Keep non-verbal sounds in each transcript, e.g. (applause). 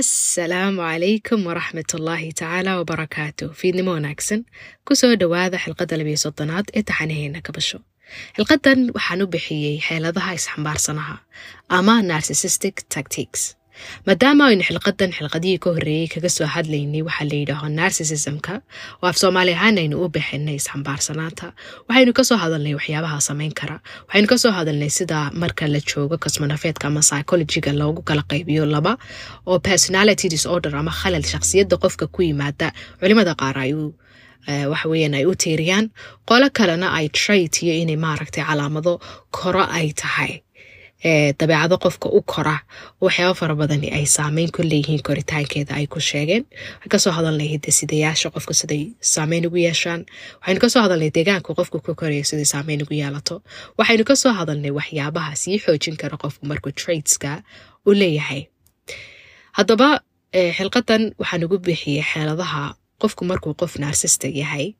assalaamu calaykum waraxmat ullaahi tacaala wabarakaatu fiidnimo wanaagsan ku soo dhowaada xilqadda labiyo soddonaad ee taxanaheena kabasho. Xilqadan waxaan u bixiyey xeeladaha isxambaarsanaha ama narcissistic tactics maadaama aynu xilqadan xilqadihii ka horreeyey kaga soo hadlaynay waxaa la yidhaaho narcissismka. Oo af soomaali ahaan aynu u bixinay isxambaarsanaanta waxaynu ka soo hadalnay waxyaabaha samayn kara. Waxaynu ka soo hadalnay sida marka la joogo kasmanafeedka ama psychologiga loogu kala qaybiyo laba oo personality disorder ama khalal shakhsiyadda qofka ku yimaada culimada qaar ay u waxa weeyaan ay u tiiriyaan. Qolo kalena ay trait inay maaragtay calaamado koro ay tahay dabeecado qofka u kora waxyaaba fara badani ay saameyn ku leeyihiin koritaankeeda ay ku sheegeen. Waxaan ka soo hadalnay hidasidayaasha qofka siday saameyn ugu yeeshaan. Waxaynu ka soo hadalnay deegaanka qofka ku koraya siday saameyn ugu yeelato. Waxaynu ka soo hadalnay waxyaabaha sii xoojin kara qofku markuu traitska u leeyahay. Haddaba xilqadan waxaan ugu bixiyey xeeladaha qofku markuu qof narsista yahay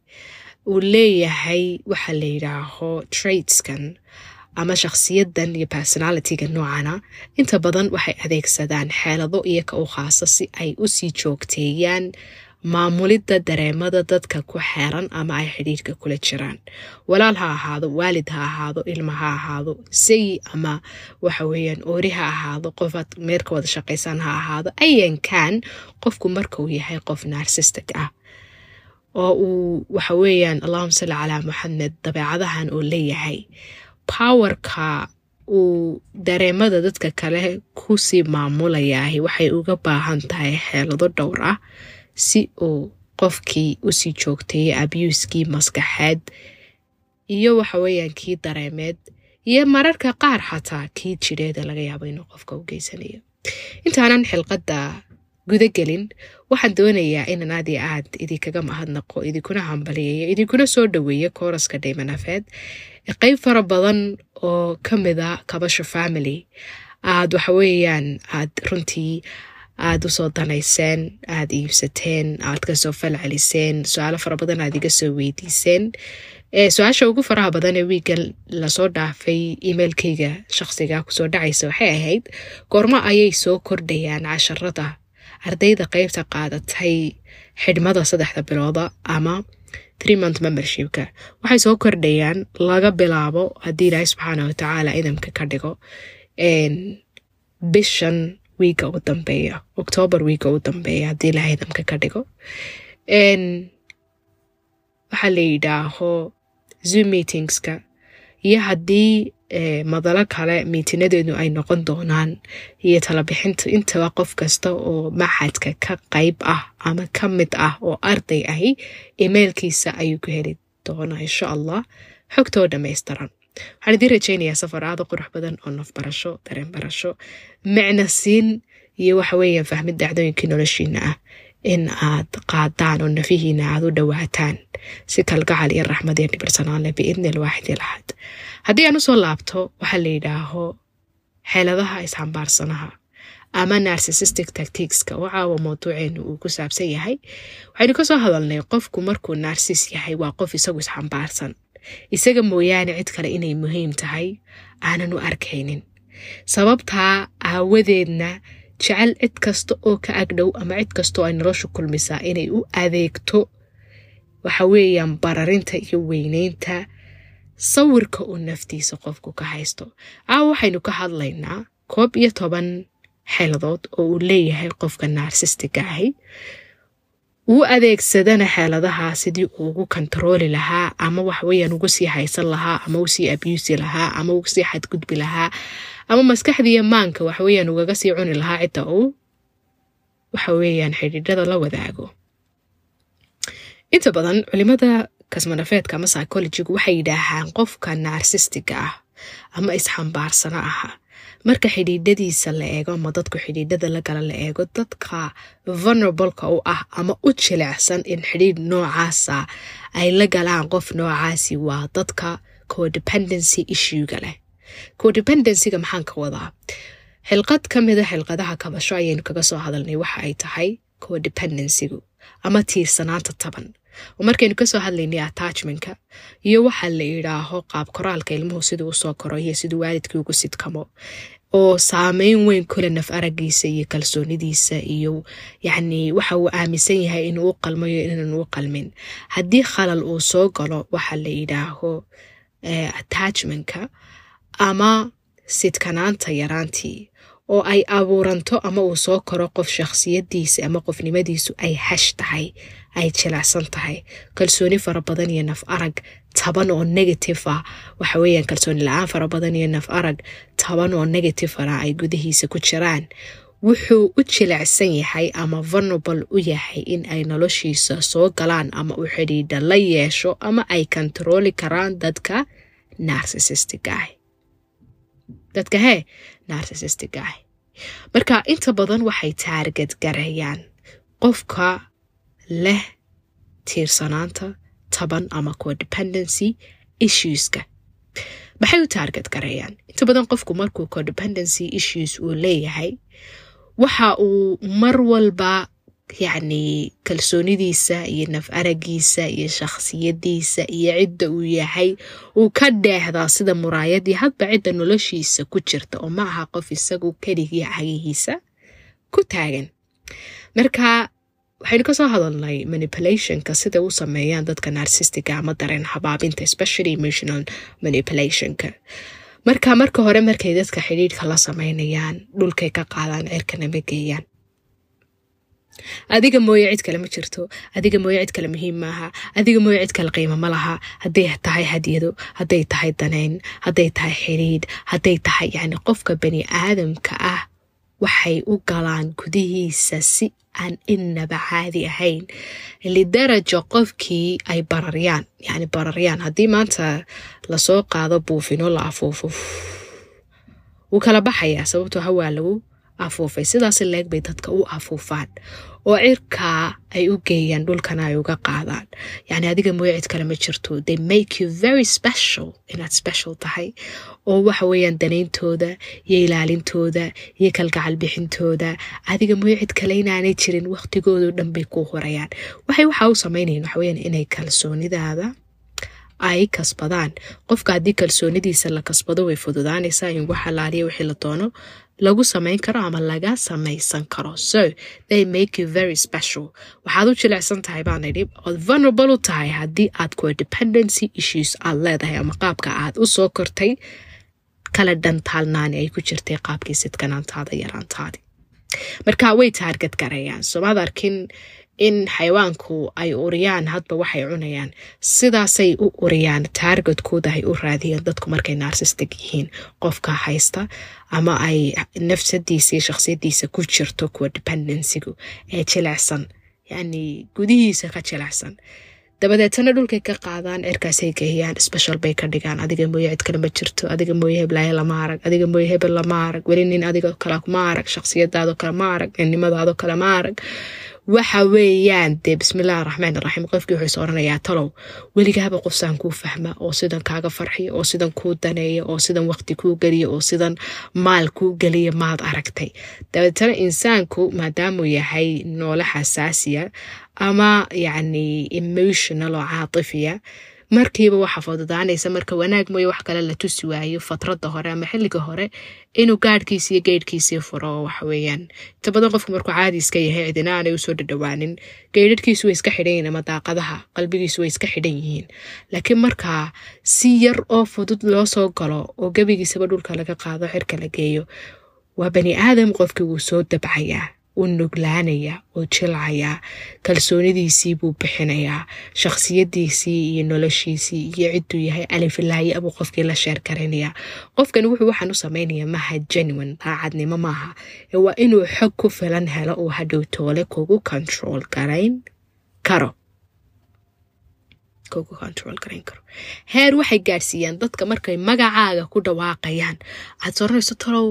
uu leeyahay waxa la yidhaaho traitskan ama shakhsiyadan iyo personalitiga noocana inta badan waxay adeegsadaan xeelado iyoka u khaasa si ay u sii joogteeyaan maamulidda dareemada dadka ku xeeran ama ay xidhiirka kula jiraan. Walaal ha ahaado waalid ha ahaado ilma ha ahaado sayi ama waxa weeyaan oori ha ahaado qofaad meerka wada shaqaysaan ha ahaado ayankan qofku markuu yahay qof narsistic ah. Oo uu waxa weeyaan allahuma salli calaa maxamed dabeecadahan uu leeyahay powerka uu dareemada dadka kale ku sii maamulayaahi waxay uga baahan tahay xeelado dhowr ah si uu qofkii u sii joogteeyay abuuskii maskaxeed iyo waxa weeyaan kii dareemeed iyo mararka qaar xataa kii jireeda laga yaabo inuu qofka u geysanayo. Intaanan xilqadda gudagelin waxaan doonayaa inaan aad iyo aad idinkaga mahadnaqo idinkuna hambaliyayo idinkuna soo dhoweeyo kooraska dhaymanafeed qeyb fara badan oo ka mida kabasho family aad waxaweeyaan aad runtii aada u soo danayseen aada iibsateen aad ka soo falceliseen su'aalo fara badan aad iga soo weydiiseen. Su'aasha ugu faraha badan ee wiiga la soo dhaafay emailkayga shaqsiga ku soo dhacaysa waxay ahayd goormo ayay soo kordhayaan casharada ardayda qeybta qaadatay xidhmada saddexda bilooda ama three month membershipka waxay soo kordhayaan laga bilaabo haddii ilaahay subxaana watacaala idamka ka dhigo bishan wiiga u dambeeya octoobar wiiga u dambeeya haddii ilaahay idamka ka dhigo waxaa la yidhaaho zoom meetingska iyo haddii madalo kale miitinadeedu ay noqon doonaan. Iyo talabixinta intaba qof kasta oo maxadka ka qayb ah ama ka mid ah oo arday ahi emailkiisa ayuu ku heli doonaa insha allah xogtoo dhammaystiran waxaan idiin rajaynayaa safar aada qurux badan oo nafbarasho dareen barasho micna siin iyo waxaweeyaan fahmid dhacdooyinkii noloshiina ah in aad qaadaan oo nafihiina aad u dhowaataan si kalgacal iyo raxmad iyo biidni alwaaxid ilaxad haddii aan u soo laabto waxaa la yidhaaho xeeladaha isxambaarsanaha ama narcissistic tactiicska oo caawa mawduuceenu uu ku saabsan yahay waxaynu ka soo hadalnay qofku markuu narsis yahay waa qof isagu isxambaarsan isaga mooyaane cid kale inay muhiim tahay aanan u arkaynin sababtaa aawadeedna jecel cid kasta oo ka agdhow ama cid kasta oo ay noloshu kulmisaa inay u adeegto. Waxa weeyaan bararinta iyo weyneynta. Sawirka uu naftiisa qofku ka haysto. Caawa waxaynu ka hadlaynaa koob iyo toban xeeladood oo uu leeyahay qofka naarsistiga ahi. Uu adeegsadana xeeladaha sidii uu ugu kontarooli lahaa ama waxaweyaan ugu sii haysan lahaa ama u sii abuusi lahaa ama ugu sii xadgudbi lahaa ama maskaxdiiyo maanka waxaweyaan ugaga sii cuni lahaa cidda uu waxaweyaan xidhiidhada la wadaago. Inta badan culimada kasmanafeedka ama psychologigu waxay yidhaahaan qofka naarsistiga ah ama isxambaarsana aha. Marka xidhiidhadiisa la eego ama dadku xidhiidhada la gala la eego dadka vulnerableka u ah ama u jilecsan in xidhiidh noocaasa ay la galaan qof noocaasi waa dadka codependency issuega leh codependencyga maxaan ka wadaa? Xilqad ka mida xilqadaha kabasho ayaynu kaga soo hadalnay waxa ay tahay codependencygu ama tiirsanaanta taban. Markaynu ka soo hadlaynay attachmentka iyo waxaa la yidhaaho qaab koraalka ilmuhu siduu u soo koro iyo siduu waalidkii ugu sidkamo oo saameyn weyn kule naf aragiisa iyo kalsoonidiisa iyo yacni waxa uu aaminsan yahay inuu u qalmayo inaan u qalmin. Haddii khalal uu soo galo waxa la yidhaaho attachmentka ama sidkanaanta yaraantii oo ay abuuranto ama uu soo koro qof shakhsiyadiisa ama qofnimadiisu ay hash tahay ay jilacsan tahay. Kalsooni fara badan iyo naf arag taban oo negative ah. Waxa weeyaan kalsooni la'aan fara badan iyo naf arag taban oo negative ah ay gudihiisa ku jiraan. Wuxuu u jilicsan yahay ama vulnerable u yahay in ay noloshiisa soo galaan ama u xidhiidha la yeesho ama ay kontarooli karaan dadka narsisistic ah dadka hee narsisistic ah marka inta badan waxay taargad gareeyaan qofka leh tiirsanaanta taban ama codependency issueska. Maxay u taargad gareeyaan? Inta badan qofku markuu codependency issues uu leeyahay waxa uu mar walba yacni kalsoonidiisa iyo naf aragiisa iyo shakhsiyadiisa iyo cidda uu yahay uu ka dheehdaa sida muraayadii hadba cidda noloshiisa ku jirta oo ma aha qof isagu keligii cagihiisa ku taagan. Marka waxaynu ka soo hadalnay manipulationka siday u sameeyaan dadka narsistiga ama dareen habaabinta especially emotional manipulationka. Marka marka hore markay dadka xidhiidhka la sameynayaan dhulkay ka qaadaan cirkana ma geeyaan adiga mooye cid kale ma jirto. Adiga mooye cid kale muhiim maaha. Adiga mooye cid kale qiimo ma laha. Hadday tahay hadyado hadday tahay daneyn hadday tahay xidhiidh hadday tahay yacni qofka bani aadamka ah waxay u galaan gudihiisa si aan innaba caadi ahayn. Lidaraja qofkii ay bararyaan yacni bararyaan. Haddii maanta la soo qaado buufino la afuufo wuu kala baxayaa sababtoo hawaa lagu afuufay. Sidaas leeg bay dadka u afuufaan. Oo cirkaa ay u geeyaan dhulkana ay uga qaadaan. Yacni adiga mooye kale ma jirto. They make you very special inaad special tahay. Oo waxa weeyaan danayntooda iyo ilaalintooda iyo kalgacal bixintooda adiga mooye kale inaanay jirin waqtigoodo dhan bay ku horayaan. Waxay waxaa u sameynayaan waxa weyaan inay kalsoonidaada ay kasbadaan. Qofka haddii kalsoonidiisa la kasbado way fududaanaysaa in wax alaaliya wixii la doono lagu samayn karo ama laga samaysan karo. So they make you very special. Waxaad u jilicsan tahay baan idhi ood vulnerable u tahay haddii aad codependency issues aad leedahay ama qaabka aad u soo kortay. Kala dhantaalnaani ay ku jirtay qaabkii sidkanaantaada yaraantaadi. Marka way taargad gareeyaan. Somaad arkin in xayawaanku ay uriyaan hadba waxay cunayaan. Sidaasay u uriyaan taargadkooda ay u raadiyeen dadku markay narsistic yihiin. Qofka haysta ama ay nafsadiisa iyo shakhsiyadiisa ku jirto kuwa dependensigu ee jilecsan yacni gudihiisa ka jilecsan dabadeetana dhulkay ka qaadaan cirkaasay geeyaan special bay ka dhigaan. Adiga mooye cid kale ma jirto. Adiga mooye heblaayo lama arag adiga mooye hebel lama arag weli nin adiga kale ma arag shakhsiyadaado kale ma arag ninnimadaado kale ma arag waxa weeyaan dee bismillahi raxmaan raxiim qofkii wuxuu is oranayaa talow. Weligaaba qofsaan kuu fahma oo sidan kaaga farxiya oo sidan kuu daneeya oo sidan waqti kuu geliya oo sidan maal kuu geliya maad aragtay. Dabeetana insaanku maadaamuu yahay noole xasaasiya ama yacni emotional oo caatifiya markiiba waxaa fududaanaysa marka wanaag mooye wax kale la tusi waayo fatrada hore ama xilliga hore inuu gaadhkiisi iyo geydhkiisii furo waxaweyaan inta badan qofku markuu caadi iska yahay cidina aanay u soo dhadhawaanin. Geydhadhkiisu way iska xidhan yihiin ama daaqadaha qalbigiisu way iska xidhan yihiin. Laakiin markaa si yar oo fudud loo soo galo oo gebigiisaba dhulka laga qaado xirka la geeyo waa bani aadam qofkii wuu soo dabcayaa u nuglaanayaa oo jilcayaa kalsoonidiisii buu bixinayaa shakhsiyadiisii iyo noloshiisii iyo cidduu yahay alifilaaye abuu qofkii la sheer garanayaa qofkani wuxuu waxaan u samaynayaa maaha genuine daacadnimo maaha. Ee waa inuu xog ku filan helo uu hadhow toole kugu control garayn karo. Kugu control garayn karo. Heer waxay gaadhsiiyaan dadka markay magacaaga ku dhawaaqayaan. Aad soranayso talow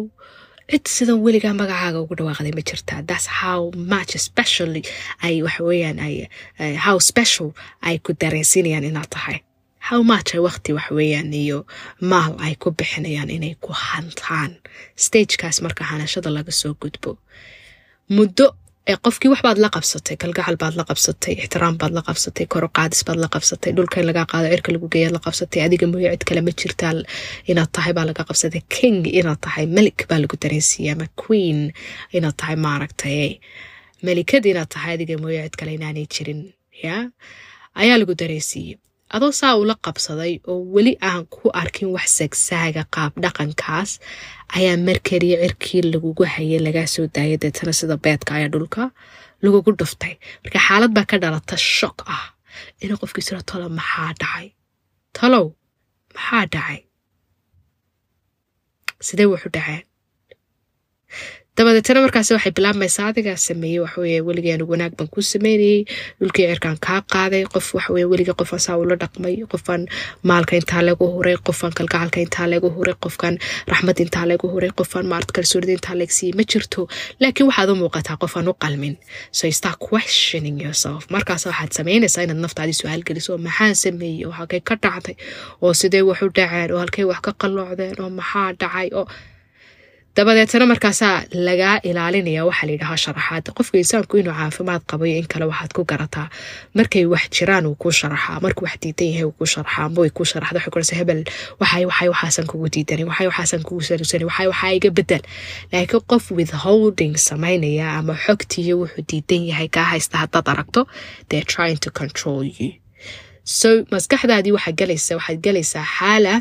cid sidan weligaa magacaaga ugu dhawaaqday ma jirtaa. Thats how much especially ay waxaweyaan how special ay ku dareensiinayaan inaad tahay. How much ay waqti waxweeyaan iyo maal ay ku bixinayaan inay ku hantaan. Stagekaas marka hanashada laga soo gudbo. Muddo qofkii waxbaad la qabsatay kalgacal baad la qabsatay ixtiraam baad la qabsatay koroqaadis baad la qabsatay dhulka in lagaa qaado cirka lagu geeyaad la qabsatay adiga mooyo kale ma jirtaa inaad tahay baa laga qabsatay king inaad tahay melik baa lagu dareensiiyey ama queen inaad tahay maaragtay. Melikad inaad tahay adiga mooyo kale inaanay jirin ya? Ayaa lagu dareensiiyey adoo saa ula qabsaday oo weli aan ku arkin wax sagsaaga qaab dhaqankaas ayaa markaliya cirkii lagugu hayay lagaa soo daayay deetana sida beedka ayaa dhulka lagugu dhuftay. Marka xaalad baa ka dhalata shok ah inuu qofkii siro talo maxaa dhacay? Talow maxaa dhacay? Sidee wuxu dhaceen dabadeetana markaas waxay bilaabmaysaa adigaa sameeyey waxaweye weligii anigu wanaag baan ku sameynayey dhulkii cirkaan kaa qaaday qof waxaweye weligii qofaan saa ula dhaqmay qofaan maalka intaa lagu huray qofaan kalgacalka intaa lagu huray qofkaan raxmad intaa lagu huray qofaan maarad kalsoonida intaa lag siiyey ma jirto. Laakiin waxaad u muuqataa qofaan u qalmin. So start questioning yourself. Markaas waxaad sameynaysaa inaad naftaadii su'aal geliso oo maxaan sameeyey oo halkay ka dhacday oo sidee wax u dhaceen oo halkay wax ka qalloocdeen oo maxaa dhacay oo dabadeetana markaasaa lagaa ilaalinaya waxaa layidhahaa sharaxaad. Qofka insaanku inuu caafimaad qabayo in kale waxaad ku garataa markay wax jiraan uu kuu sharaxaa markuu wax diidan yahay uu kuu sharaxaa amba way kuu sharaxda waxay koraysa hebel waxay waxay waxaasan kugu diidanin waxay waxaasan kugu sanuusanin waxay waxaa iga bedel. Laakiin qof withholding samaynaya ama xogtiiyo wuxuu diidan yahay kaa haysta haddaad aragto they're trying to control you so maskaxdaadii waxaad galaysa waxaad galaysaa xaala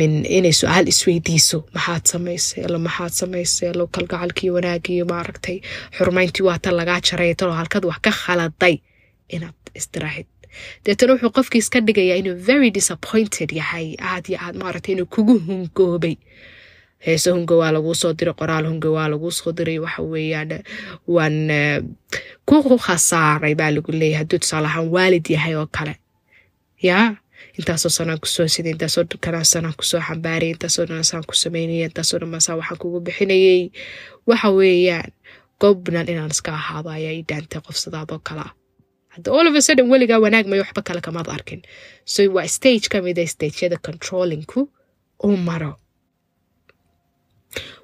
min inay su'aal isweydiiso maxaad samaysay lo maxaad samaysay lo kalgacalkii wanaagiyo maaragtay xurmayntii waata lagaa jaray talo halkad wax ka khaladay inaad istiraahid deetana wuxuu qofkii iska dhigayaa inuu very disappointed yahay aad iyo aad maaragtay inuu kugu hungoobay. Heese hungo waa laguu soo diray qoraal hungo waa laguu soo diray waxa weeyaan waan ku khasaaray baa lagu leeyahay. Hadduu tusaale ahaan waalid yahay oo kale yaa intaasoo sanaan ku soo siday intaasoo kanaa sanaan ku soo xambaarayay intaasoo dhanasaan ku sameynayay intaasoo dhanmasaa waxaan kugu bixinayay. Waxa weeyaan gobnan inaan iska ahaado ayaa ii dhaantay qof sidaadoo kalea hadda a sudden weligaa wanaag mayo waxba kale kamaad arkin. So waa stage ka mida stageyada controllingku uu maro.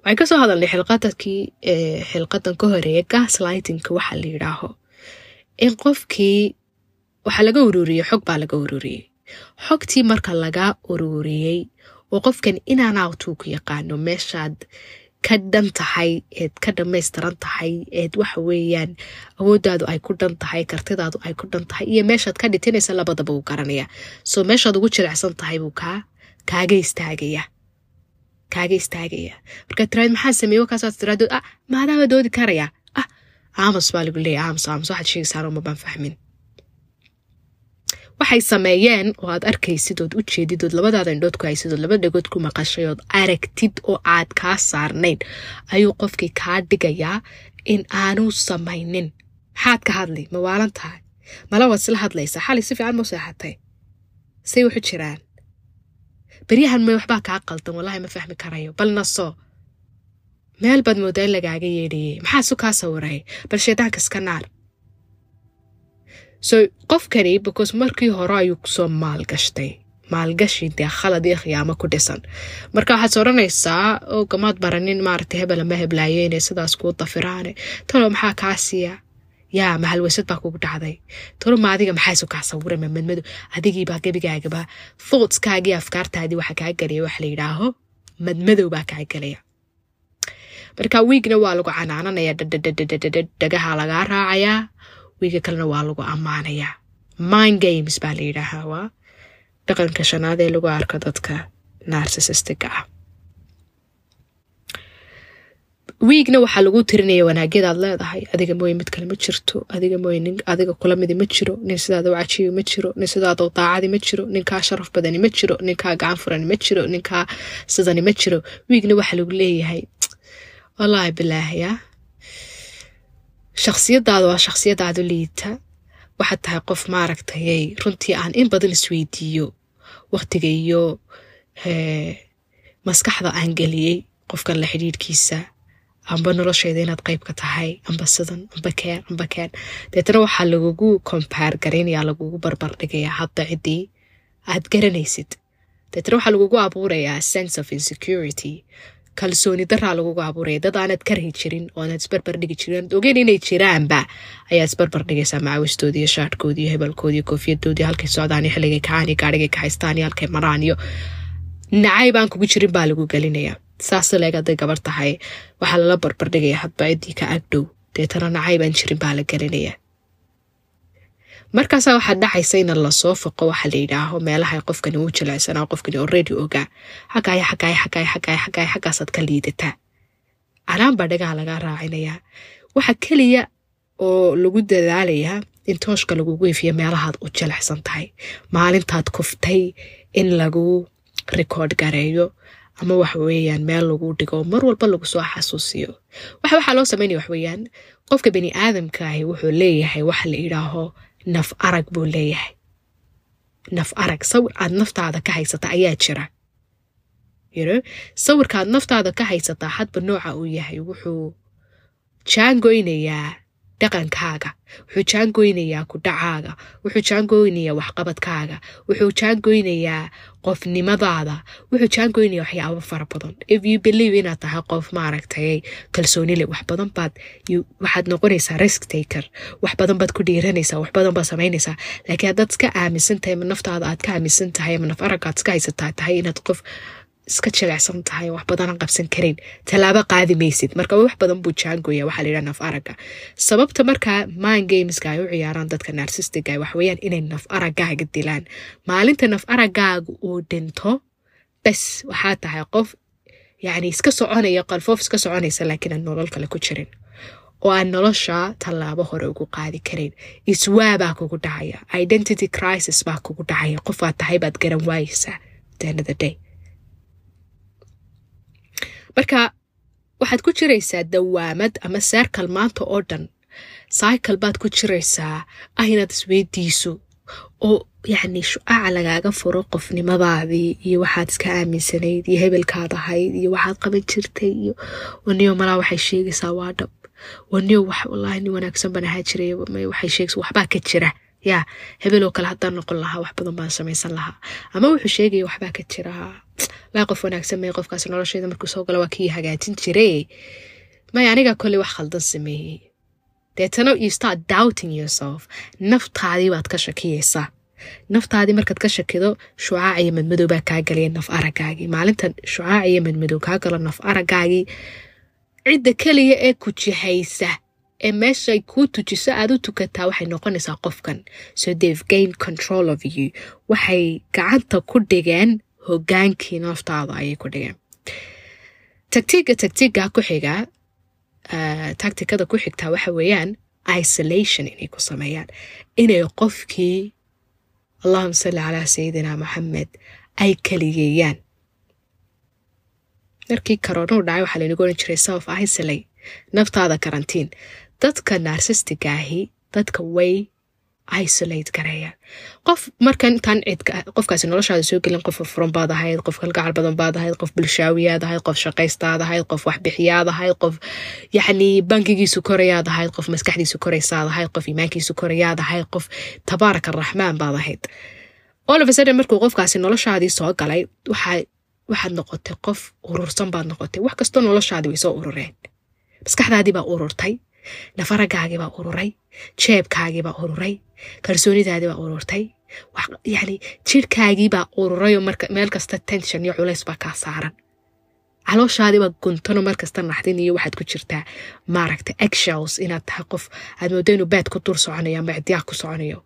Waxay ka soo hadalnay xilqadakii xilqadan ka horreeya gaslightingka waxaa la yidhaaho. In qofkii waxaa laga ururiyey xog baa laga ururiyey. Xogtii marka laga ururiyey oo qofkan inaanautuu ku yaqaano meeshaad ka dhan tahay eed ka dhamaystiran tahay eed waxa weeyaan awooddaadu ay ku dhan tahay kartidaadu ay ku dhan tahay iyo meeshaad ka dhitinaysa labadaba uu garanaya soo meeshaad ugu jirecsan tahay buu kaa kaaga istaagaya. Kaaga istaagaya. Markaad tiraad maxaa sameeye wakaasaad tiraado ah maadaama doodi karaya. Ah aamus baa lagu leeya aamus aamus. Waxaad sheegaysaan uma baan fahmin waxay sameeyeen oo aad arkaysid ood u jeedid ood labadaada indhood ku haysid ood laba dhagood ku maqashay ood aragtid oo aad kaa saarnayn. Ayuu qofkii kaa dhigayaa in aanu samaynin. Maxaad ka hadli ma waalan tahay? Mala waad isla hadlaysaa xalay si fiican ma u seexatay say waxu jiraan. Beryahan may waxbaa kaa qaldan? Wallaahi ma fahmi karayo. Bal nasoo meel baad moodaa in lagaaga yeedhayey maxaa su kaa sawiray bal shaydaanka iska naar so qofkani because markii hore ayuu ku soo maalgashtay. Maalgashi dee khalad iyo khiyaamo ku dhisan. Marka waxaad odhanaysaa oo gamaad baranin maaragtay hebel ama heblaayo inay sidaas kuu dafiraane. Talo maxaa kaa siiya? Yaa mahalweysad baa kugu dhacday. Talo ma adiga maxaa isu kaa sawiray ma madmado adigiibaa gebigaagaba thoughtskaagii afkaartaadii waxa kaa gelaya waxa la yidhaaho madmadow baa kaa gelaya marka wiigna waa lagu canaananaya dhagaha lagaa raacayaa wiiga kalena waa lagu ammaanayaa mind games baa la yidhaahaa waa dhaqanka shanaad ee lagu arko dadka narsisistiga ah. Wiigna waxaa lagu tirinaya wanaagyadaad leedahay. Adiga mooye mid kale ma jirto. Adiga mooye nin adiga kula midi ma jiro. Nin sidaada cajiibi ma jiro. Nin sidaada u daacadi ma jiro. Ninkaa sharaf badani ma jiro. Ninkaa gacan furani ma jiro. Ninkaa sidani ma jiro. Wiigna waxaa lagu leeyahay (tsk) wallaahi bilaahya shakhsiyadaada waa shakhsiyadaadu liita. Waxaad tahay qof maaragtayay runtii aan in badan isweydiiyo waqtiga iyo maskaxda aan geliyey qofkan la xidhiidhkiisa. Amba nolosheeda inaad qayb ka tahay amba sidan amba keen amba keen. Deetana waxaa lagugu kombaar garaynaya lagugu barbar dhigayaa hadda ciddii. Aad garanaysid deetana waxaa lagugu abuurayaa sense of insecurity kalsooni daraa lagugu abuuraya dad aanad karhi jirin ooanad isbarbar dhigi jirin aanad ogeyn inay jiraanba ayaa isbarbar dhigaysaa macaawistoodi iyo shaadhkoodi iyo hebelkoodi iyo koofiyadoodii halkay socdaan iyo xilligay kacaan iyo gaarhigay ka haystaan iyo halkay maraan iyo nacayb aan kugu jirin baa lagu gelinayaa saas leeg hadday gabar tahay waxaa lala barbardhigaya hadba ciddii agdhow deetana nacayb aan jirin baa la gelinayaa markaasaa waxaad dhacaysa ina la soo foqo waxa la yidhaaho meelaha qofkani uu jilecsanaa qofkani already ogaa xagaaya xagaaya xagaaya xagaaya xagaaya xaggaasaad ka liidataa calaan baa dhagaha lagaa raacinayaa. Waxa keliya oo lagu dadaalayaa in tooshka lagugu ifiyo meelahaad u jilecsan tahay. Maalintaad kuftay in lagu rikoord gareeyo ama wax weeyaan meel lagu dhigo mar walba lagu soo xasuusiyo. Waxa waxaa loo sameynaya wax weeyaan. Qofka bani aadamka ahi wuxuu leeyahay waxa la yidhaaho naf arag buu leeyahay. Naf arag sawir aad naftaada ka haysata ayaa jira. Sawirka aad naftaada ka haysataa hadba nooca uu yahay wuxuu jaangoynayaa dhaqankaaga. Wuxuu jaangoynayaa kudhacaaga. Wuxuu jaangoynayaa waxqabadkaaga. Wuxuu jaangoynayaa qofnimadaada. Wuxuu jaangoynaya waxyaabo fara badan. If you believe inaad tahay qof maaragtay kalsoonile wax badan baad waxaad noqonaysaa risk taker. Wax badan baad ku dhiiranaysaa wax badan baad samaynaysaa. Laakiin haddaad iska aaminsan tahay aad ka aaminsan tahay ama naf araggaad iska haysataa tahay inaad qof iska jilecsan tahay wax badanan qabsan karayn tallaabo qaadi maysid. Marka wax badan buu jaangoya waxaa layidhaha naf aragga. Sababta markaa mind gameska ay u ciyaaraan dadka narsistiga wax weeyaan inay naf araggaaga dilaan. Maalinta naf araggaaga uu dhinto bes waxaa tahay qof yacni iska soconaya qalfoof iska soconaysa laakiin aan nolol kale ku jirin. Oo aan nolosha tallaabo hore ugu qaadi karayn iswaabaa kugu dhacaya. Identity crisis baa kugu dhacaya. Qofaad tahay baad garan waayeysaa. The day marka waxaad ku jiraysaa dawaamad ama seerkal maanta oo dhan. Saykal baad ku jiraysaa ah inaad isweydiiso oo yacni shucaaca lagaaga furo qofnimadaadii iyo waxaad iska aaminsanayd iyo hebelkaad ahayd iyo waxaad qaban jirtay iyo waniyo malaa waxay sheegaysaa waa dhab. Waniyo wallaahi nin wanaagsan baan ahaa jiray waxay sheegaysaa waxbaa ka jira yaa hebeloo kale haddaan noqon lahaa wax badan baan samaysan lahaa. Ama wuxuu sheegaya waxbaa ka jira. Laa qof wanaagsan may qofkaas nolosheeda markuu soo gala waa kii hagaajin jire may aniga kolley wax khaldan sameeyey. Deetana you start doubting yourself. Naftaadii baad ka shakiyaysaa. Naftaadii markaad ka shakido shucaac iyo madmadow baa kaa galaya naf araggaagii maalinta shucaac iyo madmadow kaa galo naf araggaagii cidda keliya ee ku jihaysa ee meeshay kuu tujiso aad u tukataa waxay noqonaysaa qofkan. So they've gained control of you. Waxay gacanta ku dhigeen hogaankii naftaada ayay ku dhigeen. Tagtiga tagtiga ku xiga tacticada ku xigtaa waxa weeyaan isolation inay ku sameeyaan. Inay qofkii allahuma salli calaa sayidina maxamed ay keligeeyaan markii karoonau dhacay waxaa laynagu oran jiray self isolate naftaada karantiin dadka naarsistiga ahi dadka way isolate gareeyaan qof markan intaan cidka qofkaasi noloshaada soo gelin qof furfuran baad ahayd qof kalgacal badan baad ahayd qof bulshaawiyaad ahayd qof shaqaystaad ahayd qof waxbixiyaad ahayd qof yacni bankigiisu korayaad ahayd qof maskaxdiisu koraysaad ahayd qof iimaankiisu korayaad ahayd qof tabaaraka araxmaan baad ahayd. All of a sudden markuu qofkaasi noloshaadii soo galay waxaa waxaad noqotay qof urursan baad noqotay. Wax kastoo noloshaadii way soo urureen. Maskaxdaadii baa ururtay nafaragaagiibaa ururay jeebkaagiibaa ururay kalsoonidaadiibaa ururtay yani jirhkaagiibaa ururayoo meel kasta tension iyo culays baa kaa saaran. Calooshaadiibaa guntano markasta naxdin iyo waxaad ku jirtaa. Maaragta egshels inaad tahay qof aad moodo inuu baad ku dur soconayo ama icdiyaaq ku soconayo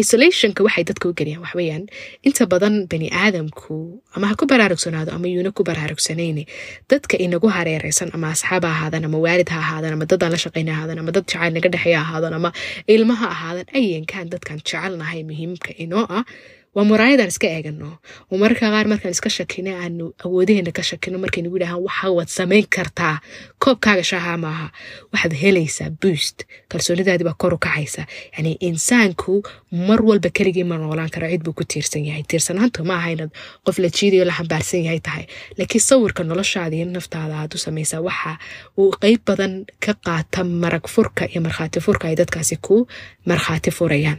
isolationka waxay dadka u geliyaan waxweyaan inta badan bani aadamku ama ha ku baraarugsanaado ama yuuna ku baraarugsanayne dadka inagu hareereysan ama asxaab ha ahaadan ama waalid ha ahaadan ama dadaan la shaqayna ahaadan ama dad jacayl naga dhexeeya ahaadan ama ilma ha ahaadan ayankaan dadkan jecelnahay muhiimka inoo ah waa muraayadaan iska eegano. Oo mararka qaar markaan iska shakino aanu awoodaheena ka shakino markaynagu yidhahaan waxa samayn kartaa? Koobkaaga shaaha maaha waxaad helaysaa boost. Kalsoonidaadii baa kor u kacaysa. Yani insaanku mar walba keligii ma noolaan karo cid buu ku tiirsan yahay. Tiirsanaantu ma aha inaad qof la jiidayo la xambaarsan yahay tahay. Laakiin sawirka noloshaada naftaada aad u samaysaa waxa uu qeyb badan ka qaata marag furka iyo markhaati furka ay dadkaasi ku markhaati furayaan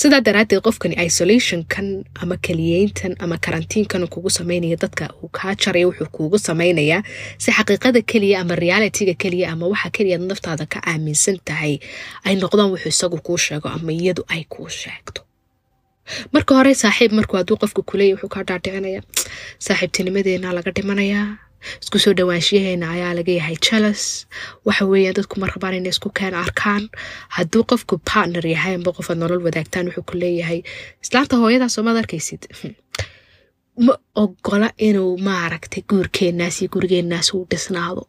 sidaa daraaddeed qofkani isolationkan ama keliyeyntan ama karantiinkan kugu sameynaya dadka uu kaa jaraya wuxuu kuugu sameynayaa si xaqiiqada keliya ama realityga keliya ama waxa keliya naftaada ka aaminsan tahay ay noqdaan wuxuu isagu kuu sheego ama iyadu ay kuu sheegto. Marka hore saaxiib markuu hadduu qofka kuleeya wuxuu kaa dhaadhicinaya saaxiibtinimadeena laga dhimanayaa isku soo dhawaanshiyaheena ayaa laga yahay jelas waxa weeyaan dadku ma rabaan inay isku keen arkaan. Hadduu qofku partner yahay amba qofaad nolol wadaagtaan wuxuu ku leeyahay islaanta hooyadaas oomaad arkaysid? (laughs) Ma ogola inuu maaragtay guurkeenaas iyo gurigeenaas uu dhisnaado.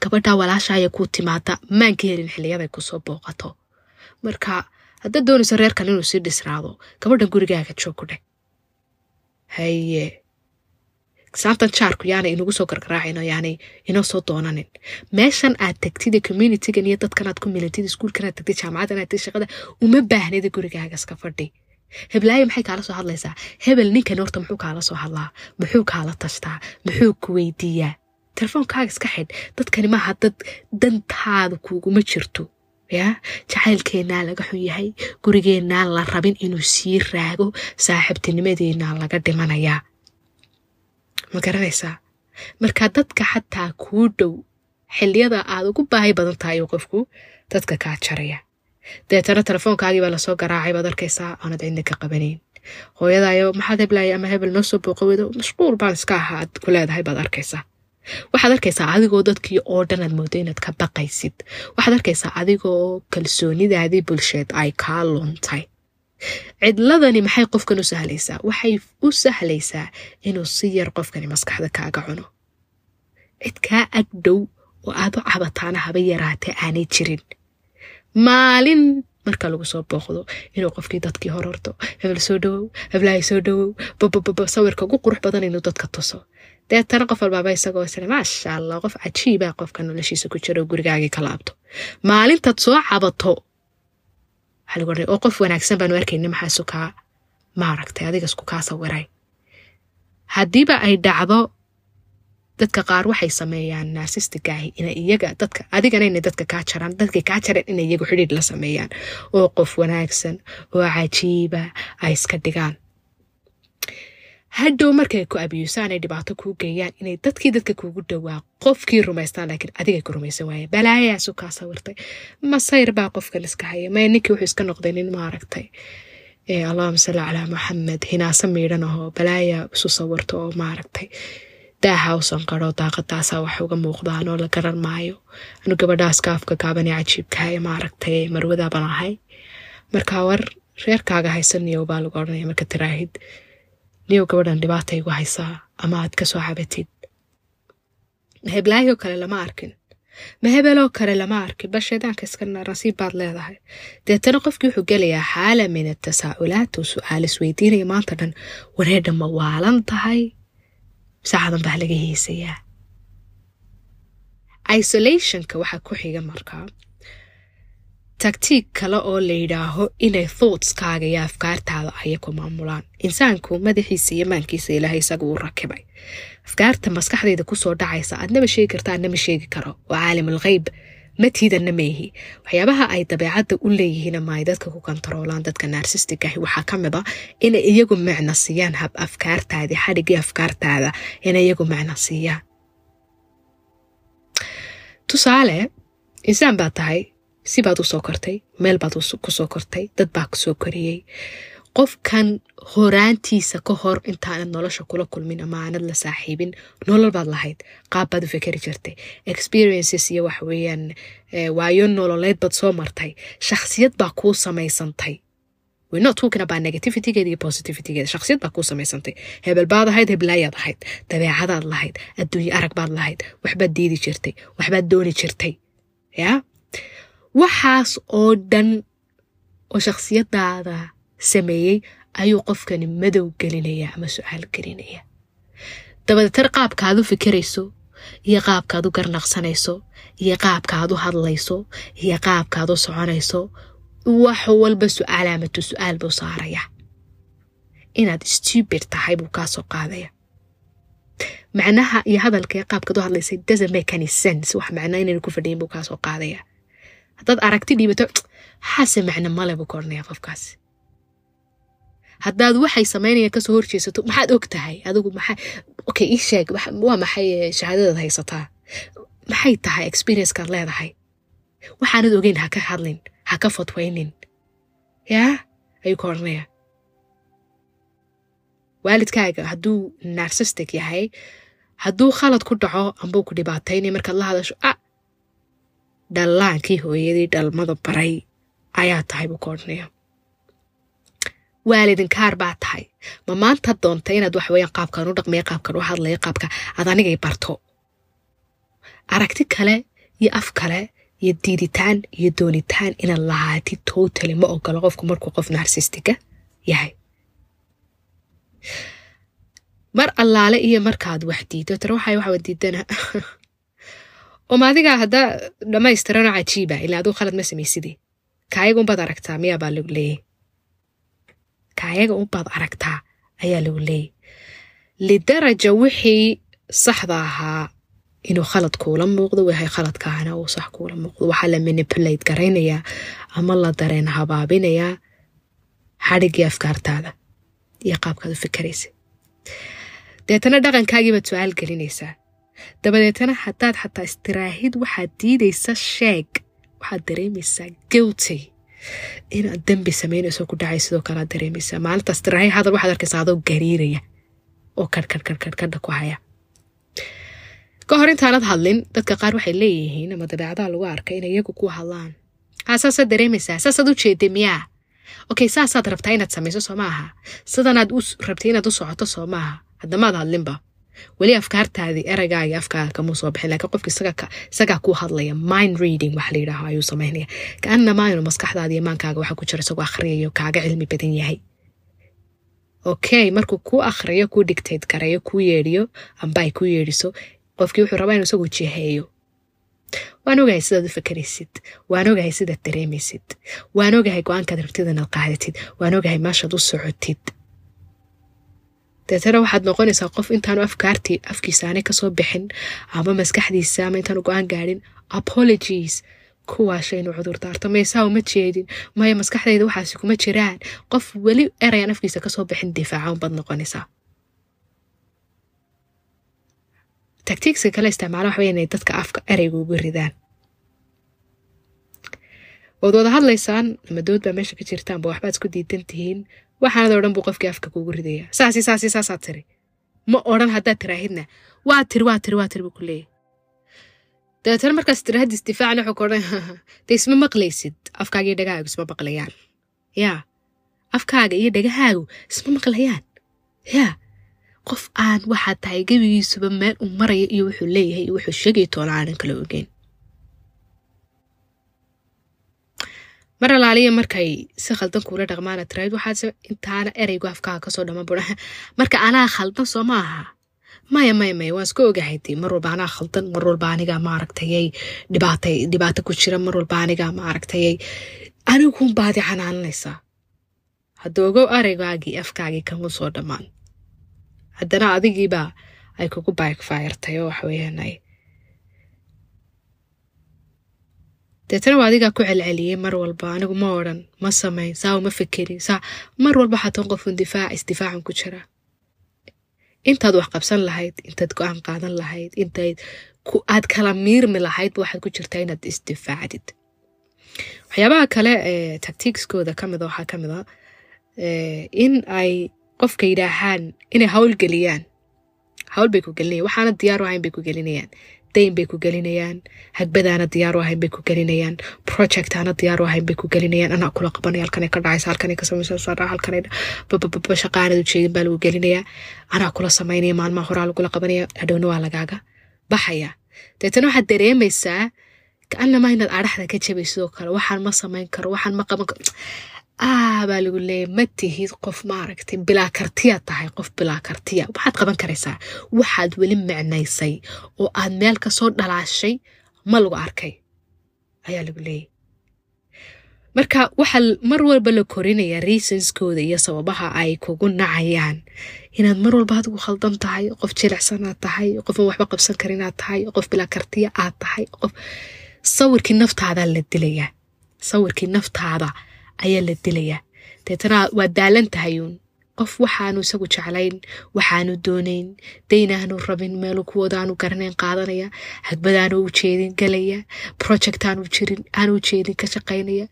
Gabadha walaashaaya kuu timaada maan ka helin xiliyaday ku soo booqato. Marka haddaad doonayso reerkan inuu sii dhisnaado gabadhan gurigaaga joog ku dheh. Haye saabtan jaarku yaana inagu soo gargaraacino yaanay inoo soo doonanin. Meeshan aad tagtid communitygan iyo dadkan ku milantid iskuulkan aad tagtid jaamacaddan shaqada uma baahnida gurigaaga iska fadhi. Heblaayo maxay kaala soo hadlaysaa? Hebel ninkan horta muxuu kaala soo hadlaa? Muxuu kaala tashtaa? Muxuu ku weydiiyaa? Telefoonkaaga iska xidh. Dadkani maaha dad dantaada kuuguma jirto yaa jacaylkeennaa laga xun yahay gurigeennaa la rabin inuu sii raago saaxiibtinimadeennaa laga dhimanayaa ma garanaysaa marka dadka xataa kuu dhow xiliyada aad ugu baahi badan tahay qofku dadka kaa jaraya. Deetana telefoonkaagii baa la soo garaacay baad arkaysaa aanad cidna ka qabanayn. Hooyadaayo maxaad heblaaya ama hebel noo soo booqa weydo mashquul baan iska ahaa aad ku leedahay baad arkaysaa. Waxaad arkaysaa adigoo dadkii oo dhan aad moodo inaad ka baqaysid. Waxaad arkaysaa adigoo kalsoonidaadii bulsheed ay kaa luntay cidladani maxay qofkan u sahlaysaa? Waxay u sahlaysaa inuu si yar qofkani maskaxda kaaga cuno. Cid kaa agdhow oo aad u cabataana haba yaraatee aanay jirin. Maalin marka lagu soo booqdo inuu qofkii dadkii hororto hebel soo dhawow heblaahi soo dhawow babababa sawirka ugu qurux badan inuu dadka tuso. Deetana qof walbaaba isagoo isle maasha allah qof cajiiba qofka noloshiisa ku jiro gurigaagii ka laabto. Maalintaad soo cabato oo qof wanaagsan baanu arkayna maxaa sukaa maaragtay adiga isku kaa sawiray haddiiba ay dhacdo dadka qaar waxay sameeyaan narsistigaahi inay iyaga dadka adigana inay dadka kaa jaraan dadkay kaa jareen inay iyagu xidhiidh la sameeyaan. Oo qof wanaagsan oo cajiiba ay iska dhigaan hadhow markay ku abiyuusaan dhibaato kuu geeyaan inay dadkii dadka kuugu dhowaa qofkii rumaystaan laakiin adigay ku rumaysan waayeen. Balaayaasu kaa sawirtay masayr baa qofkan iska haya maya ninkii wuxuu iska noqday nin maaragtay. Allahuma salli calaa maxamed hinaasa miidhan ahoo balaaya isu sawirto oo maaragtay daaha usan qaro daaqadaasaa wax uga muuqdaan la garan maayo. Anu gabadhaas kaafka gaabanee cajiibkahaye maaragtay marwadaaban ahay. Markaa war reerkaaga haysaniyow baa lagu odhanaya marka tiraahid niyow gabadhan dhibaata igu haysaa ama aad ka soo cabatid maheblaayoo kale lama arkin mahebeloo kale lama arkin bal shaydaanka iska nasiib baad leedahay deetana qofkii wuxuu gelayaa xaala min atasaa'ulaat oo su'aal isweydiinaya maanta dhan wareedha ma waalan tahay saacadan baa laga hiisayaa isolationka waxaa ku xiga markaa tagtiig kale oo la yidhaaho inay thoughtskaaga iyo afkaartaada aya ku maamulaan. Insaanku madaxiisa iyo maankiisa ilaahay isaga uu rakibay. Afkaarta maskaxdayda ku soo dhacaysa aadnama sheegi karta adnama sheegi karo. Oo caalimul kheyb matiidanna meehi waxyaabaha ay dabeecadda u leeyihiin ama ay dadka ku kontaroolaan dadka narsistigaahi waxaa ka mid a inay iyagu micno siiyaan hab afkaartaadii xadhigii afkaartaada inay iyagu micno siiyaan. Tusaale insaan baa tahay si baad u soo kortay meel baad ku soo kortay dad baa ku soo koriyey qofkan horaantiisa ka hor intaanad nolosha kula kulmin ama aanad la saaxiibin nolol baad lahayd qaab baad u fekeri jirtay experiences iyo wax weeyaan waayo nololeed baad soo martay shakhsiyad baa kuu samaysantay negativitygeeda iyo positivitygeeda shakhsiyad baa kuu samaysantay hebel ahayd heblaayaad ahayd dabeecadaad lahayd adduunye arag baad lahayd waxbaad diidi jirtay waxbaad dooni jirtay yaa waxaas oo dhan oo shakhsiyadaada sameeyey ayuu qofkani madow gelinaya ama su'aal gelinaya. Dabadeetar qaabkaad u fikirayso iyo qaabkaad u garnaqsanayso iyo qaabkaad u hadlayso iyo qaabkaad u soconayso wax walba su'aalaamatu su'aal buu saaraya. Inaad stubid tahay buu kaa soo qaadaya. Macnaha iyo hadalka qaabkaad u hadlaysay doesn't make any sense. Wax macnaa inaynu ku fadhiyin buu kaa soo qaadaya haddaad aragti dhiibato xaase macno male buu ka odhanaya qofkaasi haddaad waxay samaynayaan ka soo horjeesato maxaad og tahay? Adigu maxaa okay ii sheeg waa maxay shahaadadaad haysataa? Maxay tahay experiencekaad leedahay? Waxaanad ogeyn ha ka hadlin ha ka fadwaynin yaa? Ayuu ka odhanaya waalidkaaga hadduu narsistic yahay hadduu khalad ku dhaco ambuu ku dhibaataynay markaad la hadasho a dhallaankii hooyadii dhalmada baray ayaa tahay odhanaya waalidinkaar baa tahay. Ma maanta doonta inaad waxweeyaan qaabkan u dhaqmaya qaabkan u hadlaya qaabka aad anigay barto? Aragti kale iyo af kale iyo diiditaan iyo doonitaan inaad lahaatid totally ma ogolo qofku markuu qof narsistiga yahay. Mar allaale iyo markaad wax diido tare waxay waxa diidana (laughs) oma adiga haddaa dhammaystirano cajiiba ilaa aduu khalad ma samaysidii kaayaga unbaad aragtaa miyaa baa lagu leeyay? Kaayaga unbaad aragtaa ayaa lagu leeyay. Lidaraja wixii saxda ahaa inuu khalad kuula muuqdo wahay khaladkaana uu sax kuula muuqdo. Waxaa la manipulate garaynayaa ama la dareen habaabinayaa xadhiggii afkaartaada iyo qaabkaad u fikeraysa deetana dhaqankaagiibaad su'aal gelinaysaa dabadeetana haddaad xataa istiraahid waxaad diidaysa sheeg. Waxaad dareemaysaa guilty. Inaad dembi samaynayso ku dhacay sidoo kalead dareemaysaa maalinta hadal waxaad arkaysaa adoo gariiraya oo karkarkarkarkadha ku haya. Ka hor intaanad hadlin dadka qaar waxay leeyihiin ama dabeecadaha lagu arkay inay iyagu ku hadlaan. Haa saasaad dareemaysaa saasaad u jeeday miyaa? Okay saasaad rabtaa inaad samayso soo maaha? Sidanaad u rabtay inaad u socoto soo maaha? Haddamaad hadlinba weli afkaartaadii eraygaagii afkaaga kamuu soo bixin lakiin qofka isagaa ku hadlaya mind reading wax la yidhaaho ayuu samaynaya kaanamaa inuu maskaxdaada iyo maankaaga waxa ku jira isagoo akhriyayo kaaga cilmi badan yahay. Okay markuu kuu akhriyo kuu dictate gareeyo kuu yeedhiyo amba ay kuu yeedhiso qofkii wuxuu rabaa inuu isagu jiheeyo. Waan ogahay sidaad u fakaraysid waan ogahay sidaad dareemaysid waan ogahay go'aankaad rabtid qaadatid waan ogahay meeshaad u socotid deetana waxaad noqonaysaa qof intaanu afkaartii afkiisa aanay ka soo bixin ama maskaxdiisa ama intaanu go'aan gaadhin apologies. Kuwaasha inuu cudur daarto maysaa uma jeedin. Maya maskaxdayda waxaasi kuma jiraan. Qof weli erayaan afkiisa ka soo bixin difaaca unbaad noqonaysaa. Tactiigska kale isticmaala waxa wey inay dadka afka ereyga ugu ridaan. Ood wada hadlaysaan ama dood baa meesha ka jirtaanba waxbaad isku diidan tihiin waxaanad odhan buu qofkii afka kuugu ridaya saasi saasi saasaad tiri. Ma odhan haddaad tiraahidna waa tiri waa tiri waa tiri buu ku leeyahy dabeetana markaas tiraahid isdifaacna wuxuu ka odhan dee isma maqlaysid? Afkaaga iyo dhagahaagu isma maqlayaan. Yaa. Afkaaga iyo dhagahaagu isma maqlayaan. Yaa. Qof aan waxaa tahay gebigiisuba meel uu maraya iyo wuxuu leeyahay iyo wuxuu sheegay toona aanan kala ogeyn mar alaaliya markay si khaldan kuula dhaqmaana tiraahid waxaase intaana ereygu afkaaga ka soo dhama bura marka anaa khaldan soo ma aha. Maya maya maya waan iska ogahay dee mar walba anaa khaldan mar walba anigaa maaragtayay dhibaatay dhibaato ku jira mar walba anigaa maaragtayay aniguun baadi xanaananaysaa hadda ogow ereygaagii afkaagii kama soo dhammaan. Haddana adigiibaa ay kugu baykfirtay oo waxweeyaan deetana waa adigaa ku celceliyey mar walba. Anigu ma odhan ma samayn saa uma fekerin saa mar walba xataa qofun difaac isdifaacan ku jira. Intaad wax qabsan lahayd intaad go'aan qaadan lahayd intayd aad kala miirmi lahaydba waxaad ku jirtaa inaad isdifaacdid. Waxyaabaha kale ee tactiigskooda ka waxaa ka mid a in ay qofka yidhaahaan inay hawl geliyaan. Hawl bay ku gelinayan waxaana diyaaru ahayn bay ku gelinayaan dayn bay ku gelinayaan hagbadaana diyaaru ahayn bay ku gelinayaan project aana diyaaru ahayn bay ku gelinayaan anaa kula qabanaya halkanay ka dhacaysa halkanay ka samaysa sara halkanay babababa shaqaanad ujeedin baa lagu gelinayaa anaa kula samaynaya maalmaha horaa lagula qabanaya hadhowna waa lagaaga baxaya. Deetana waxaad dareemaysaa kaanamaa inaad adhaxda ka jabay sidoo kale waxaan ma samayn karo waxaan ma qaban karo ah baa lagu leeyay ma tihid qof maaragtay bilaa kartiya tahay qof bilaa kartiya. Waxaad qaban karaysaa waxaad weli micnaysay oo aad meel ka soo dhalaashay ma lagu arkay. Ayaa lagu leeyay marka waxaa mar walba la korinaya reasonskooda iyo sababaha ay kugu nacayaan. Inaad mar walba adigu khaldan tahay qof jilicsanaad tahay qofan waxba qabsan karinaad tahay qof bilaa kartiya aad tahay qof sawirkii naftaadaa la dilayaa. Sawirkii naftaada ayaa la dilayaa deetana waa daalan tahayuun qof waxaanu isagu jeclayn waxaanu doonayn daynaanu rabin meelu kuwooda aanu garanayn qaadanaya hagbadaanu ujeedin galaya project jirin aanu ujeedin ka shaqaynaya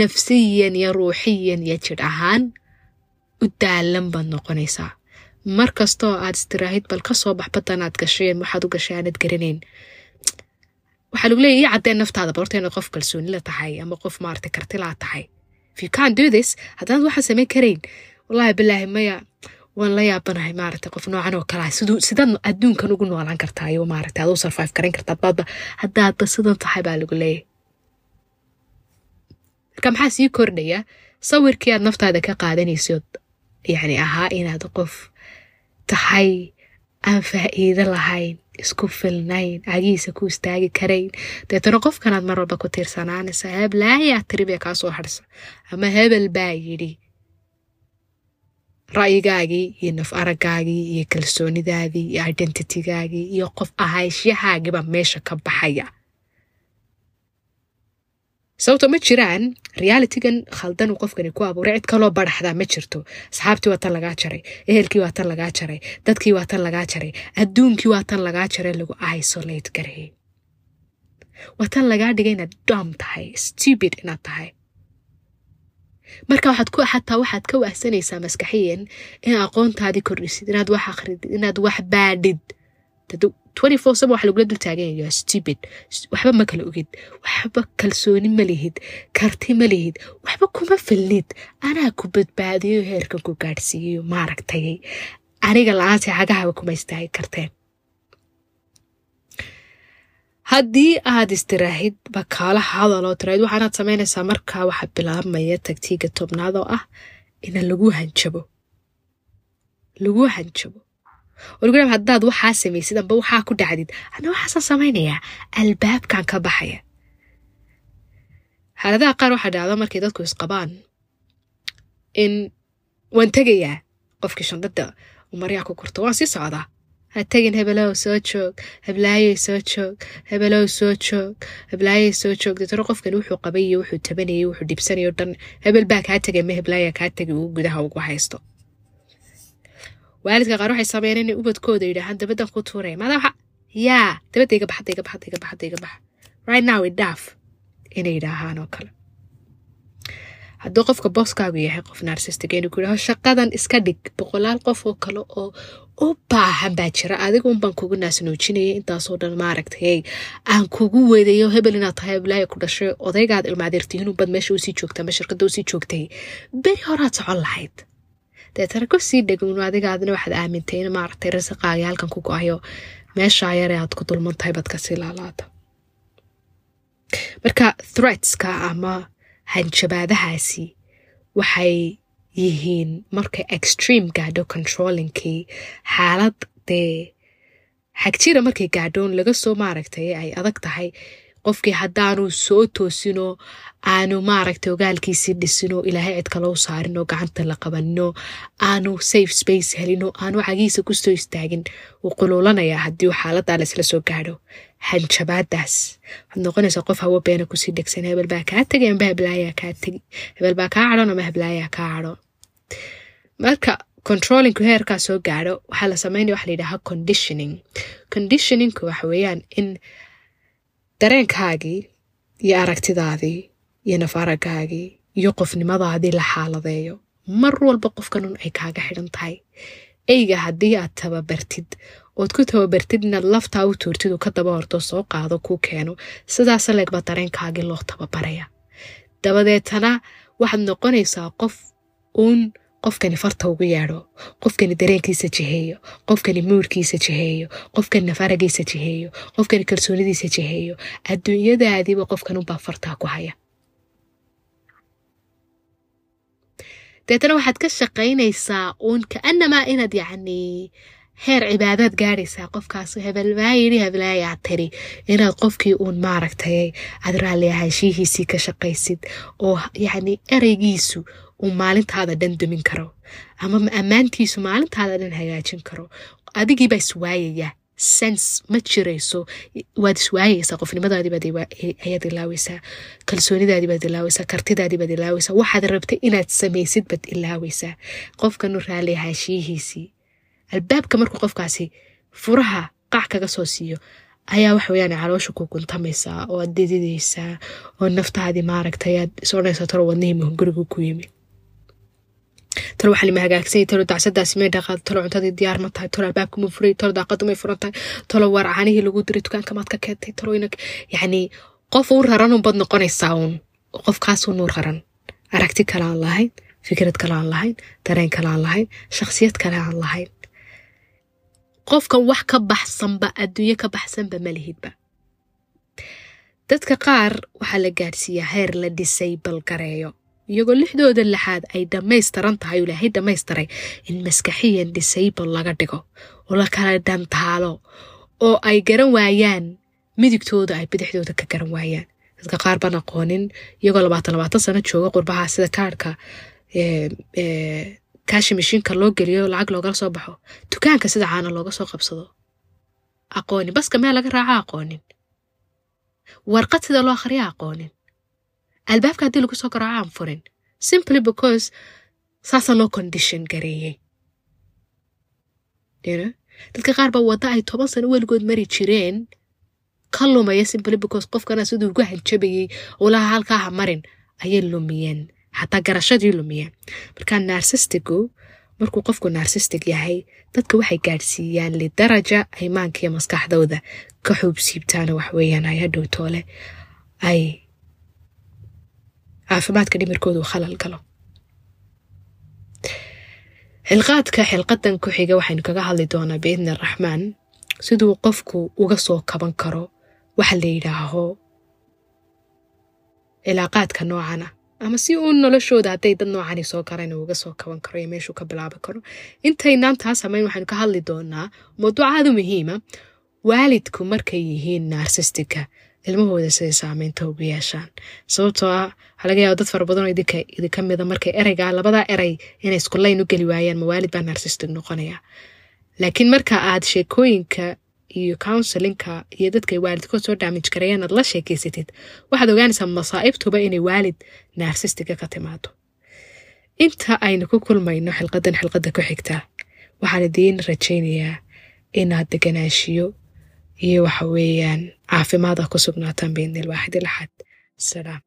nafsiyan iyo ruuxiyan iyo jidh ahaan u daalan baad noqonaysaa. Mar kastoo aad istiraahid bal ka soo bax badan aad gasheen waxaad u gashay aanad garanayn. Waxaa lagu leeya ii caddeen naftaada barorta inaad qof kalsoonila tahay ama qof maarata kartilaa tahay if you can't do this haddaanad waxaa samayn karayn. Wallahi bilaahi maya waan la yaabanahay maarata qof noocan oo kalaa sidaad adduunkan ugu noolaan kartaa iyo maarata aad u survive garan kartaa baadba haddaadba sidan tahay baa lagu leeyahy marka maxaa sii kordhaya? Sawirkii aad naftaada ka qaadanaysood yacni ahaa inaad qof tahay aan faa'iido lahayn isku filnayn cagihiisa ku istaagi karayn deetana qofkanaad mar walba ku tiirsanaanaysa heblaayaa tiri bee kaa soo harsa ama hebel baa yidhi ra'yigaagii iyo naf aragaagii iyo kalsoonidaadii iyo identitygaagii iyo qof ahayshyahaagibaa meesha ka baxaya sababto ma jiraan realitygan khaldan uu qofkani ku abuuray cid kaloo baraxdaa ma jirto. Asxaabtii waa tan lagaa jaray ehelkii waa tan lagaa jaray dadkii waa tan lagaa jaray adduunkii waa tan lagaa jaray lagu isolate gareeyey waa tan lagaa dhigay inaad dom tahay stupid inaad tahay. Marka waxaad ku xataa waxaad ka wahsanaysaa maskaxiyan in aqoontaadii kordhisid inaad wax akhridid inaad wax baadhid waxa lagula waxba ma kala ogid. Waxba kalsooni ma lihid. Karti ma lihid. Waxba kuma filnid. Anaa ku badbaadiyo heerkan ku gaadhsiiyayo maaragtay. Aniga la'aantii cagahaba kuma istaagi karteen. Haddii aad istiraahid bakaala hadaloo tiraahid. Waxaanaad samaynaysaa markaa waxaa bilaabmaya tagtiiga tobnaad oo ah ina lagu hanjabo. Lagu hanjabo warguraam haddaad waxaa samaysid amba waxaa ku dhacdid. Ana waxaasaan samaynayaa albaabkan ka baxaya. Xaaladaha qaar waxaa dhacda markay dadku isqabaan in waan tegayaa qofkii shandada umaryaa ku korto waan sii socdaa. Ha tegin hebelow soo joog heblaayoy soo joog hebelow soo joog heblaayoy soo joog. Deetana qofkani wuxuu qabay iyo wuxuu tabanayay wuxuu dhibsanayo dhan. Hebel baa kaa tegay ma heblaaya kaa tegay uu gudaha ugu haysto waalidka qaar waxay sameeyeen inay ubadkooda yidhaahaan dabadan ku tuuraya maada yaa dabadda iga bax hadda iga bax hadda iga bax hadda iga bax right now it daaf inay yidhaahaan oo kale. Hadduu qofka booskaagu yahay qof narsistig inuu ku yidhaho shaqadan iska dhig. Boqolaal qof oo kale oo u baahan baa jira. Adiga unbaan kugu naasnuujinaya intaasoo dhan maaragtay aan kugu wedayo hebel inaad tahay heblaaya ku dhashay. Odaygaad ilmaadeertihiin unbad meesha u sii joogta ama shirkadda u sii joogtay. Beri horaad socon lahayd deetana ku sii dhegowno adigaadna waxaad aamintay in maaragtay rasiqaagi halkan ku go'ayo. Meeshaa yare aad ku dulman tahay baad ka sii laalaada marka threatska ama hanjabaadahaasi waxay yihiin markay extreme gaadho controllingkii xaalad dee xagjira markay gaadhoon laga soo maaragtay ay adag tahay qofkii haddaanu soo toosinoo aanu maaragtay ogaalkiisii dhisinoo ilaahay cid kale u saarinoo gacanta la qabanino aanu safe space helinoo aanu cagihiisa ku soo istaagin wuu quluulanayaa haddii uu xaaladaa laisla soo gaadho. Hanjabaadaas. Waxaad noqonaysaa qof hawo beena ku sii dhegsan. Hebel baa kaa tegay amba heblaayaa kaa tegi hebel baa kaa cadhon ama heblaayaa kaa cadhon marka controllingku heerkaa soo gaadho waxaa la sameynaya waxa la yidhaha conditioning. Conditioningku waxa weeyaan in dareenkaagii iyo aragtidaadii iyo nafaragaagii iyo qofnimadaadii la xaaladeeyo mar walba qofkanun ay kaaga xidhan tahay. Eyga haddii aad tababartid ood ku tababartid inaad laftaa u tuurtid uu ka daba horto soo qaado kuu keeno sidaas leegba dareenkaagii loo tababaraya dabadeetana waxaad noqonaysaa qof uun qofkani farta ugu yeedho qofkani dareenkiisa jiheeyo qofkani muurkiisa jiheeyo qofkani nafaragiisa jiheeyo qofkani kalsoonidiisa jiheeyo adduunyadaadiiba qofkan unbaa fartaa ku haya. Deetana waxaad ka shaqaynaysaa uun kaanamaa inaad yacni heer cibaadaad gaadhaysaa qofkaas hebelmaa yidhi hebelaayaa tiri inaad qofkii uun maaragtay aad raalli ahaanshihiisii ka shaqaysid oo yacni ereygiisu uu maalintaada dhan dumin karo. Ama ammaantiisu maalintaada dhan hagaajin karo. Adigiibaa iswaayaya. Sense ma jirayso. Waad iswaayaysaa qofnimadaadii baad ayaad ilaaweysaa kalsoonidaadii baad ilaaweysaa kartidaadii baad waxaad rabtay inaad samaysid baad ilaaweysaa qofkanu raalli ahaashiyihiisii albaabka markuu qofkaasi furaha qac kaga soo siiyo ayaa wax caloosha ku guntamaysaa oo aad dididaysaa oo naftaadii maaragtay aad isodhanaysaa talo wadnihii muhungurigu ku yimi talo waxaa lima hagaagsanyay talo dacsadaasi may dhaqaad talo cuntadii diyaar ma tahay talo albaabka ma furay talo daaqadu may furan tahay talo waar caanihii lagu diray dukaanka maad ka keentay talo ina yacni qof u raran unbad noqonaysaa uun qofkaasuun u raran. Aragti kale aan lahayn fikrad kale aan lahayn dareen kale aan lahayn shakhsiyad kale aan lahayn. Qofkan wax ka baxsanba adduunyo ka baxsanba ma lihidba. Dadka qaar waxaa la gaadhsiiyaa heer la dhisay balgareeyo iyagoo lixdooda lixaad ay dhammaystiran tahay ilaahay dhammaystiray in maskaxiyan disable laga dhigo oo la kala dhantaalo oo ay garan waayaan. Midigtooda ay bidixdooda ka garan waayaan. Dadka qaar baan aqoonin iyagoo labaatan labaatan sano jooga qurbaha sida kaarhka kaashi mashiinka loo geliyo lacag loogala soo baxo dukaanka sida caana looga soo qabsado. Aqoonin baska meel laga raaca aqoonin. Warqad sida loo akhriya aqoonin albaabka haddii lagu soo garaaco aan furin simply because saasaa loo condition gareeyey dadka qaar baa wadda ay toban sano weligood mari jireen ka lumaya simply because qofkana siduu ugu hanjabayey ulaha halkaa ha marin ayay lumiyeen xataa garashadii lumiyeen markaa narsistigu markuu qofku narsistig yahay dadka waxay gaadhsiiyaan lidaraja ay maankiiyo maskaxdooda ka xuubsiibtaana waxweeyaan ay ay caafimaadka dhimirkooda uu khalal galo xilqaadka xilqadan ku xiga waxaynu kaga hadli doonaa biidni araxmaan siduu qofku uga soo kaban karo waxa la yidhaaho cilaaqaadka noocana ama si uu noloshooda hadday dad noocani soo garan uga soo kaban karo iyo meeshuu ka bilaabi karo intaynaan taa samayn waxaynu ka hadli doonaa mawduuc aada muhiima waalidku markay yihiin narsistika ilmahooda siday saameynta ugu yeeshaan. Sababtoo ah waxaa laga yaaba dad fara badanoo idinka idinka mida markay ereyga labadaa erey inay iskulayn u geli waayaan mawaalid baa narsistic noqonaya. Laakiin marka aad sheekooyinka iyo counselinka iyo dadkay waalidkood soo daamij gareeyaan aad la sheekeysatid waxaad ogaanaysaa masaa'ibtuba inay waalid narsistiga ka timaado inta aynu ku kulmayno xilqadan xilqadda ku xigta waxaan idiin rajaynayaa inaad deganaashiyo iyo waxa weeyaan caafimaad ku sugnaataan biidni ilwaaxid ilaxad salaam